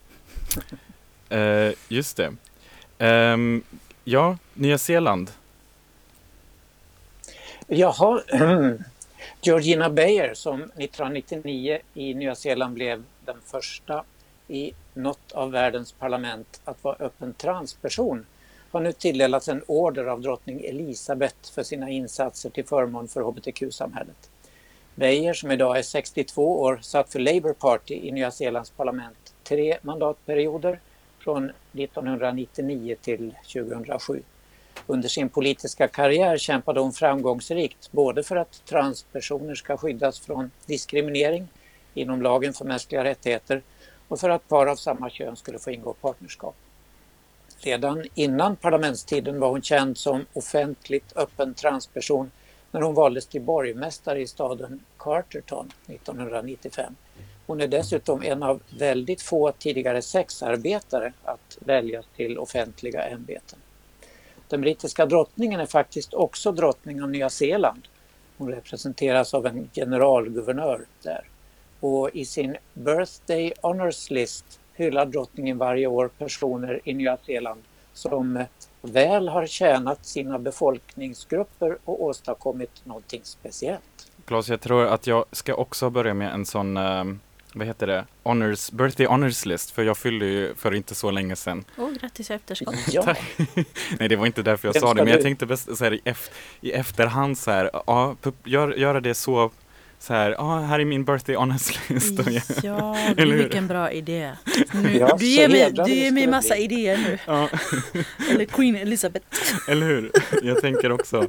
C: Eh, just det. Ehm, ja, Nya Zeeland.
D: Jaha, Georgina Bayer som 1999 i Nya Zeeland blev den första i något av världens parlament att vara öppen transperson har nu tilldelats en order av drottning Elisabeth för sina insatser till förmån för hbtq-samhället. Beyer, som idag är 62 år, satt för Labour Party i Nya Zeelands parlament tre mandatperioder från 1999 till 2007. Under sin politiska karriär kämpade hon framgångsrikt både för att transpersoner ska skyddas från diskriminering inom lagen för mänskliga rättigheter och för att par av samma kön skulle få ingå partnerskap. Redan innan parlamentstiden var hon känd som offentligt öppen transperson när hon valdes till borgmästare i staden Carterton 1995. Hon är dessutom en av väldigt få tidigare sexarbetare att väljas till offentliga ämbeten. Den brittiska drottningen är faktiskt också drottning av Nya Zeeland. Hon representeras av en generalguvernör där. Och i sin Birthday Honours List hyllar drottningen varje år personer i Nya Zeeland som väl har tjänat sina befolkningsgrupper och åstadkommit någonting speciellt.
C: Claes, jag tror att jag ska också börja med en sån, eh, vad heter det, honors, birthday honors list, för jag fyllde ju för inte så länge sedan.
B: Oh, grattis i efterskott.
D: Ja,
C: Nej, det var inte därför jag
D: Vem
C: sa det, men jag
D: du?
C: tänkte bäst, så här, i, ef- i efterhand så här, ja, gör, göra det så, så här, ja, här är min birthday honors list.
B: Ja, vilken bra idé. Nu,
D: Ja,
B: du ger mig, du ger mig massa
D: bli.
B: idéer nu.
C: ja,
B: Eller Queen Elizabeth.
C: eller hur? Jag tänker också,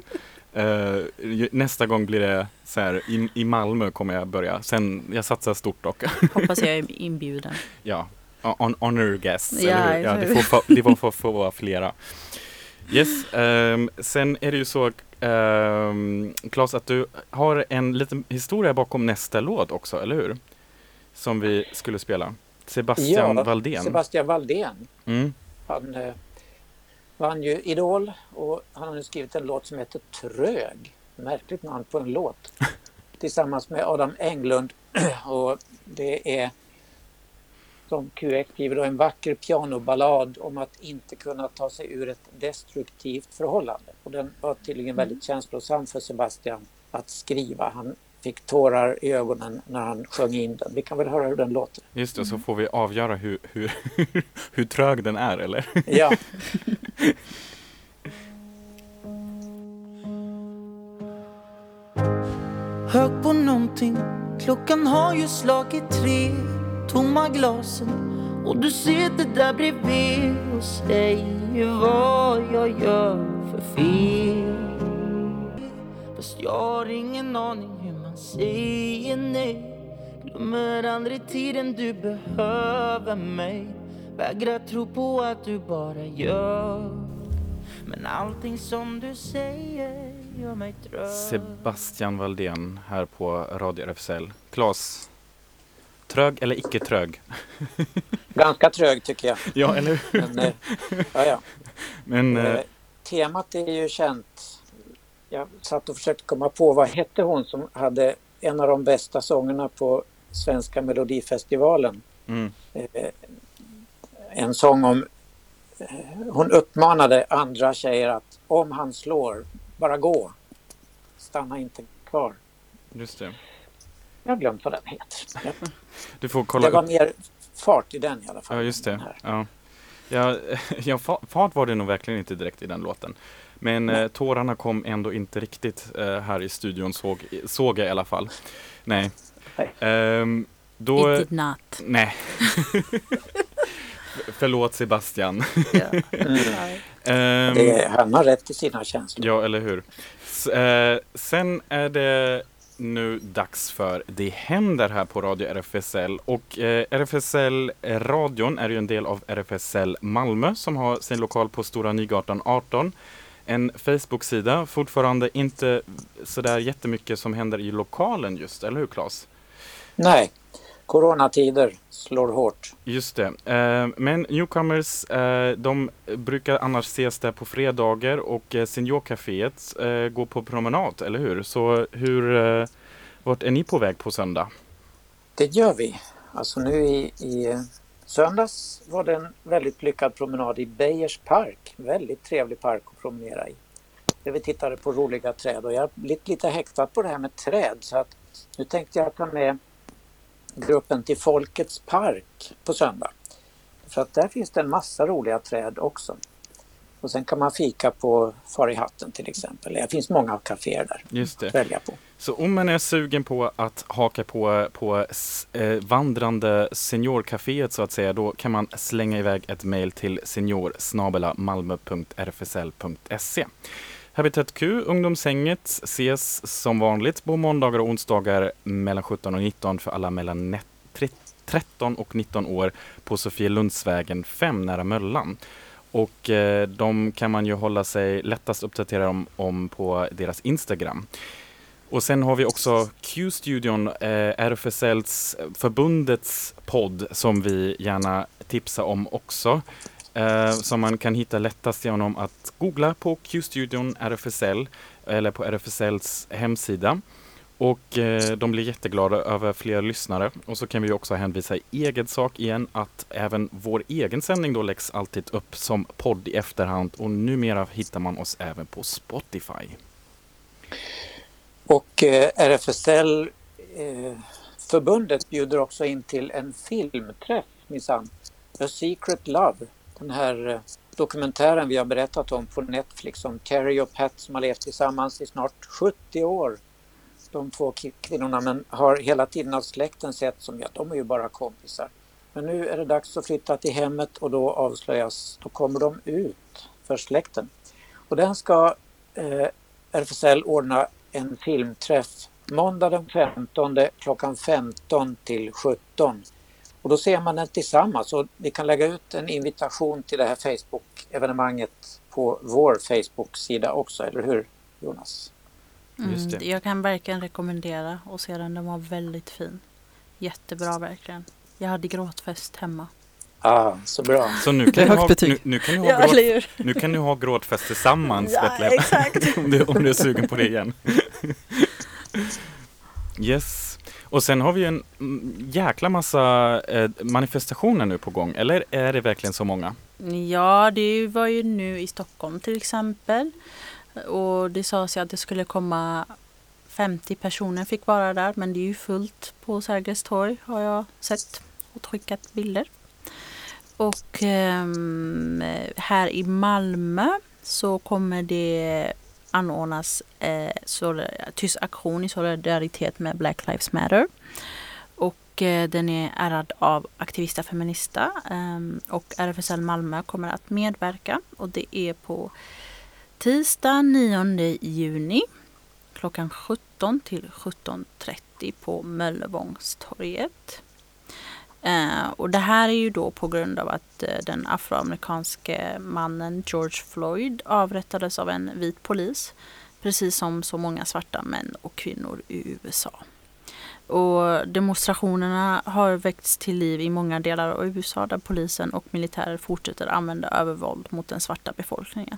C: ju- nästa gång blir det så här, i, i Malmö kommer jag börja, sen, jag satsar stort dock.
B: Hoppas jag är inbjuden.
C: Ja, on, honor guests,
B: Ja,
C: eller hur? Ja, det får, få- det får, få, få vara flera. Yes, ehm, sen är det ju så, um, Claes, att du har en liten historia bakom nästa låt också, eller hur? Som vi skulle spela. Sebastian
D: Ja,
C: Valdén.
D: Sebastian Valdén.
C: Mm.
D: Han eh, vann ju Idol och han har nu skrivit en låt som heter Trög. Märkligt namn på en låt. Tillsammans med Adam Englund och det är som QX skriver då en vacker pianoballad om att inte kunna ta sig ur ett destruktivt förhållande. Och den var tydligen väldigt känslosam för Sebastian att skriva. Han fick tårar i ögonen när han sjöng in den. Vi kan väl höra hur den låter.
C: Just det, så får vi avgöra hur, hur, hur trög den är, eller?
D: Ja.
F: Hög på någonting, klockan har ju slagit tre Tomma glasen och du sitter där bredvid och säger vad jag gör för fel Fast jag har ingen aning säger nej Glömmer aldrig tiden du behöver mig Vägrar tro på att du bara gör Men allting som du säger gör mig trött
C: Sebastian Valdén här på Radio RFSL. Claes, trög eller icke trög?
D: Ganska trög tycker jag.
C: Ja, eller hur?
D: Men, eh, ja, ja.
C: Men, eh,
D: Eh, temat är ju känt. Jag satt och försökte komma på vad hette hon som hade en av de bästa sångerna på Svenska Melodifestivalen.
C: mm,
D: Eh, en sång om... Eh, hon uppmanade andra tjejer att om han slår, bara gå. Stanna inte kvar.
C: just det.
D: Jag har glömt vad den heter.
C: Du får kolla
D: Det var
C: upp.
D: mer fart i den i alla fall.
C: Ja, just det. Ja. Ja, ja, fa- fart var det nog verkligen inte direkt i den låten. Men eh, tårarna kom ändå inte riktigt eh, här i studion, såg, såg jag i alla fall. Nej.
D: Nej.
C: Ehm, då,
B: It did not.
C: nej. Förlåt Sebastian.
D: Mm.
C: Ehm,
D: Det, han har rätt i sina känslor.
C: Ja, eller hur. S- eh, sen är det nu dags för Det händer här på Radio RFSL. Och eh, RFSL-radion är ju en del av RFSL Malmö som har sin lokal på Stora Nygatan 18. En Facebook-sida, fortfarande inte sådär jättemycket som händer i lokalen just, eller hur Claes?
D: Nej, coronatider slår hårt.
C: Just det. Eh, men Newcomers, eh, de brukar annars ses där på fredagar och eh, Seniorcaféet går på promenad, eller hur? Så hur, vart är ni på väg på söndag?
D: Det gör vi. Alltså nu i, i söndags var det en väldigt lyckad promenad i Beijers park. Väldigt trevlig park att promenera i. Där vi tittade på roliga träd och jag har blivit lite häktad på det här med träd så att nu tänkte jag ta med gruppen till Folkets park på söndag. För att där finns det en massa roliga träd också. Och sen kan man fika på Far i hatten till exempel. Det finns många kaféer där
C: Just det.
D: att välja på.
C: Så om man är sugen på att haka på, på eh, vandrande seniorcaféet så att säga, då kan man slänga iväg ett mejl till senior malmö.rfsl.se. Habitat Q, ungdomshänget, ses som vanligt på måndagar och onsdagar mellan 17 och 19 för alla mellan net- tre- 13 och 19 år på Sofielundsvägen 5 nära Möllan. Och eh, de kan man ju hålla sig lättast uppdaterad om, om på deras Instagram. Och sen har vi också Q-studion, eh, RFSLs eh, förbundets podd som vi gärna tipsar om också. Eh, som man kan hitta lättast genom att googla på Q-studion RFSL eller på RFSLs hemsida. Och eh, de blir jätteglada över fler lyssnare. Och så kan vi också hänvisa i egen sak igen att även vår egen sändning då läggs alltid upp som podd i efterhand och numera hittar man oss även på Spotify.
D: Och eh, RFSL eh, förbundet bjuder också in till en filmträff minsann. A Secret Love. Den här eh, dokumentären vi har berättat om på Netflix om Terry och Pat som har levt tillsammans i snart 70 år. De två kvinnorna men har hela tiden av släkten sett som att de är ju bara kompisar. Men nu är det dags att flytta till hemmet och då avslöjas, då kommer de ut för släkten. Och den ska eh, RFSL ordna en filmträff måndag den 15 klockan 15 till 17. Och då ser man den tillsammans och vi kan lägga ut en invitation till det här Facebook-evenemanget på vår Facebook-sida också, eller hur Jonas?
C: Just
B: Mm,
C: det.
B: jag kan verkligen rekommendera att se den. Den var väldigt fin. Jättebra verkligen. Jag hade gråtfest hemma.
D: Ah, så bra.
C: Så nu kan, ni ha, nu, nu kan ni ha
B: Ja,
C: gråt, nu kan ni ha gråtfest tillsammans
B: Ja,
C: Betlehem.
B: exakt.
C: om, du, om du är sugen på det igen. Yes. Och sen har vi en jäkla massa eh, manifestationer nu på gång. Eller är det verkligen så många?
B: Ja, det var ju nu i Stockholm till exempel. Och det sades ju att det skulle komma 50 personer fick vara där. Men det är ju fullt på Sergels torg har jag sett och skickat bilder. Och ehm, här i Malmö så kommer det anordnas eh, tyst aktion i solidaritet med Black Lives Matter. Och eh, den är ärrad av Aktivista Feminista eh, och RFSL Malmö kommer att medverka och det är på tisdag 9 juni klockan 17 till 17.30 på Möllevångstorget. Eh, och det här är ju då på grund av att eh, den afroamerikanske mannen George Floyd avrättades av en vit polis. Precis som så många svarta män och kvinnor i USA. Och demonstrationerna har väckts till liv i många delar av USA där polisen och militärer fortsätter använda övervåld mot den svarta befolkningen.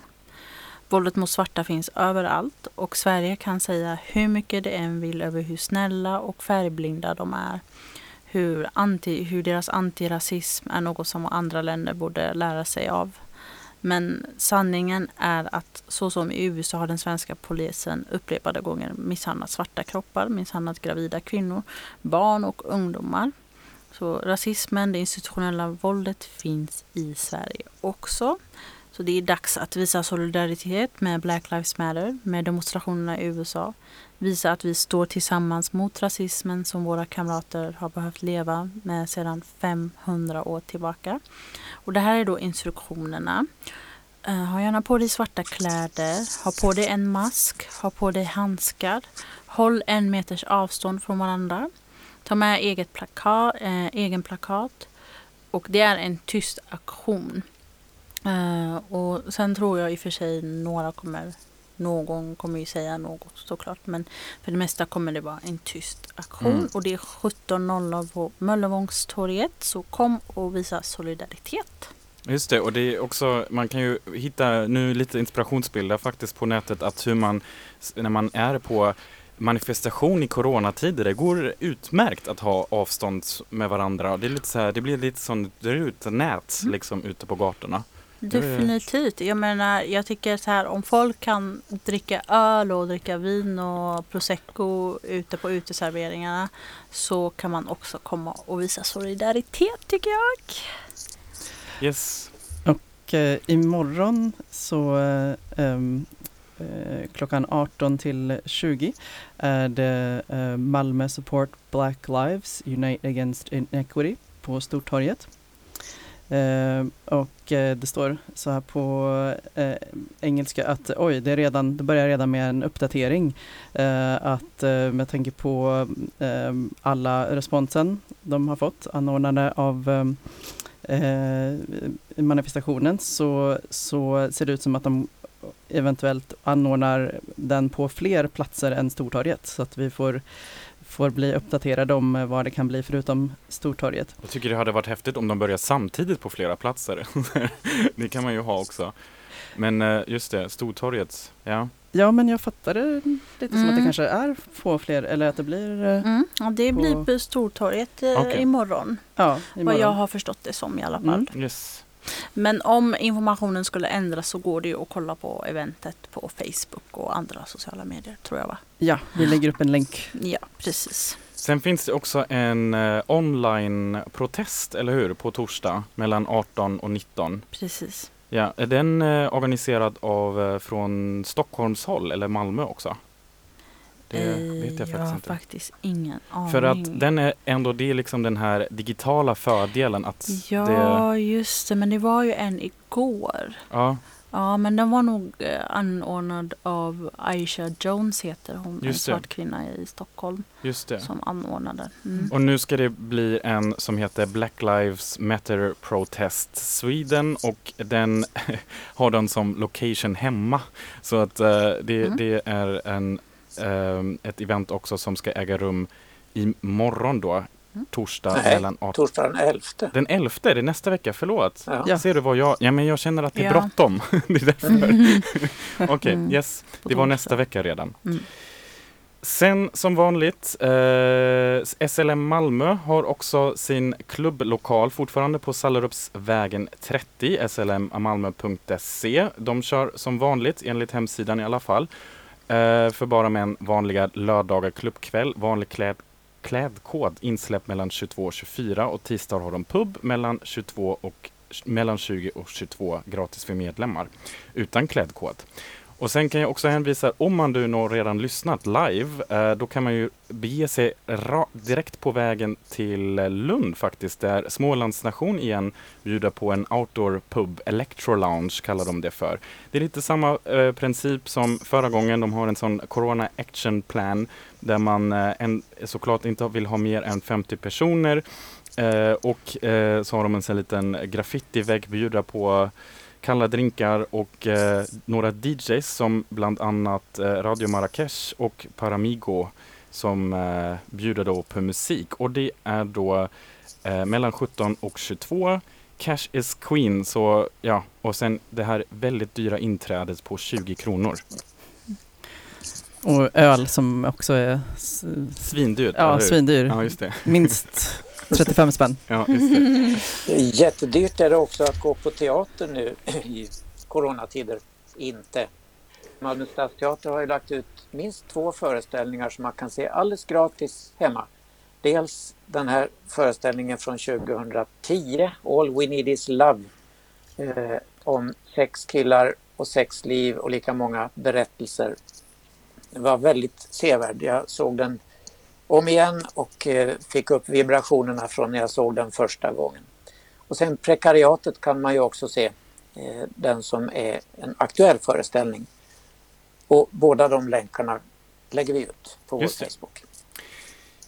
B: Våldet mot svarta finns överallt och Sverige kan säga hur mycket det än vill över hur snälla och färgblinda de är. Hur, anti, hur deras antirasism är något som andra länder borde lära sig av. Men sanningen är att så som i USA har den svenska polisen upprepade gånger misshandlat svarta kroppar, misshandlat gravida kvinnor, barn och ungdomar. Så rasismen, det institutionella våldet finns i Sverige också. Så det är dags att visa solidaritet med Black Lives Matter, med demonstrationerna i USA. Visa att vi står tillsammans mot rasismen som våra kamrater har behövt leva med sedan 500 år tillbaka. Och det här är då instruktionerna. Eh, ha gärna på dig svarta kläder, ha på dig en mask, ha på dig handskar. Håll en meters avstånd från varandra. Ta med eget plakat, eh, egen plakat. Och det är en tyst aktion. Eh, och sen tror jag i och för sig några kommer, någon kommer ju säga något såklart. Men för det mesta kommer det vara en tyst aktion.
C: Mm.
B: Och det är 17.00 på Möllevångstorget. Så kom och visa solidaritet.
C: Just det, och det är också, man kan ju hitta nu lite inspirationsbilder faktiskt på nätet att hur man, när man är på manifestation i coronatider, det går utmärkt att ha avstånd med varandra. Det, är lite så här, det blir lite som det är ut nät
B: Mm.
C: liksom ute på gatorna.
B: Definitivt. Jag menar, jag tycker så här om folk kan dricka öl och dricka vin och prosecco ute på uteserveringarna så kan man också komma och visa solidaritet tycker jag.
C: Yes.
A: och eh, imorgon så eh, eh, klockan 18 till 20 är det eh, Malmö Support Black Lives Unite Against Inequity på Stortorget. Eh, och eh, det står så här på eh, engelska att oj, det, är redan, det börjar redan med en uppdatering. Eh, att eh, med tanke på eh, alla responsen de har fått anordnade av eh, eh manifestationen så, så ser det ut som att de eventuellt anordnar den på fler platser än Stortorget så att vi får, får bli uppdaterade om eh, vad det kan bli förutom Stortorget.
C: Jag tycker det hade varit häftigt om de börjar samtidigt på flera platser. det kan man ju ha också. Men eh, just det, Stortorget, ja.
A: Ja men jag fattar det lite som att det
B: Mm.
A: kanske är få fler eller att det blir eh,
B: Mm. Ja, det blir
A: På-
B: Stortorget
C: Okej.
B: imorgon.
A: ja,
B: Vad
A: imorgon.
B: jag har förstått det som i alla fall.
A: Mm.
C: Yes.
B: Men om informationen skulle ändras så går det ju att kolla på eventet på Facebook och andra sociala medier tror jag va?
A: Ja, vi lägger upp en länk.
B: Ja, precis.
C: Sen finns det också en eh, online-protest, eller hur? På torsdag mellan 18 och 19.
B: Precis.
C: Ja, är den eh, organiserad av eh, från Stockholms håll eller Malmö också? Det
B: Eh,
C: vet jag
B: jag har
C: faktiskt inte.
B: faktiskt ingen aning.
C: För att den är ändå, det är liksom den här digitala fördelen att det,
B: Ja, just det. Men det var ju en igår.
C: ja,
B: Ja, men den var nog eh, anordnad av Aisha Jones heter hon. En
C: Just det.
B: svart kvinna i Stockholm
C: just det.
B: som anordnade. Mm.
C: Och nu ska det bli en som heter Black Lives Matter Protest Sweden och den har den som location hemma. Så att eh, det,
B: Mm.
C: det är en, ett event också som ska äga rum imorgon då,
B: Mm.
C: torsdag
D: Nej,
C: mellan 18
D: Torsdag den 11.
C: Den 11, det är nästa vecka, förlåt.
D: Ja.
C: Ser du vad jag, ja men jag känner att det är
B: Ja.
C: bråttom. det är därför. Okej,
B: Mm.
C: yes. Det var nästa vecka redan.
B: Mm.
C: Sen som vanligt, eh, SLM Malmö har också sin klubblokal fortfarande på Sallerupsvägen 30, slmmalmö.se. De kör som vanligt, enligt hemsidan i alla fall, Eh, för bara män vanliga lördagar klubbkväll, vanlig kläd, klädkod, insläpp mellan 22 och 24 och tisdag har de pub mellan 22 och mellan 20 och 22 gratis för medlemmar utan klädkod. Och sen kan jag också hänvisa, om man nu nog redan lyssnat live, eh, då kan man ju bege sig direkt på vägen till eh, Lund faktiskt, där Smålandsnation igen bjuder på en outdoor pub, Electro Lounge kallar de det för. Det är lite samma eh, princip som förra gången, de har en sån Corona Action Plan där man eh, en, såklart inte vill ha mer än 50 personer eh, och eh, så har de en sån liten graffitivägg bjuda på kalla drinkar och eh, några DJs som bland annat eh, Radio Marrakesh och Paramigo som eh, bjuder då på musik och det är då eh, mellan 17 och 22 Cash is Queen så ja och sen det här väldigt dyra inträdet på 20 kronor.
A: Och öl som också är
C: Svindyrt,
A: ja, svindyr.
C: Ja, just det.
A: Minst 35 spänn.
C: Ja, just det.
D: Det är Jättedyrt är det också att gå på teater nu i coronatider. Inte. Malmö stadsteater har ju lagt ut minst två föreställningar som man kan se alldeles gratis hemma. Dels den här föreställningen från 2010, All We Need Is Love, eh, om sex killar och sex liv och lika många berättelser. Det var väldigt sevärd. Jag såg den om igen och eh, fick upp vibrationerna från när jag såg den första gången. Och sen Prekariatet kan man ju också se, eh, den som är en aktuell föreställning. Och båda de länkarna lägger vi ut på vår. Facebook.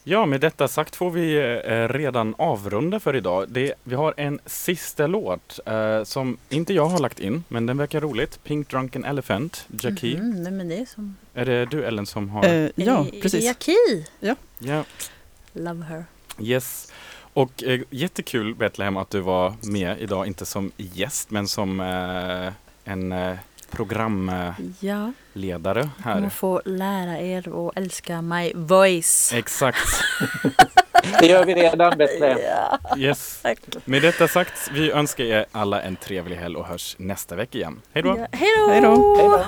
C: Ja, med detta sagt får vi eh, redan avrunda för idag. Det, vi har en sista låt eh, som inte jag har lagt in, men den verkar roligt. Pink Drunken Elephant, Jackie.
B: Mhm, vem är det som...
C: Är det du Ellen som har?
A: Eh, ja,
B: Är det
A: precis.
B: Jackie?
C: Ja,
B: Love her.
C: yes. Och eh, jättekul Betlehem att du var med idag, inte som gäst men som eh, en eh, programledare
B: Ja,
C: här.
B: kommer få lära er att älska my voice.
C: Exakt.
D: Det gör vi redan Betlehem.
B: Ja,
C: Yes.
B: tack.
C: Med detta sagt, vi önskar er alla en trevlig helg och hörs nästa vecka igen. Hej då!
B: Ja, hej då!
A: Hej då.
D: Hej då.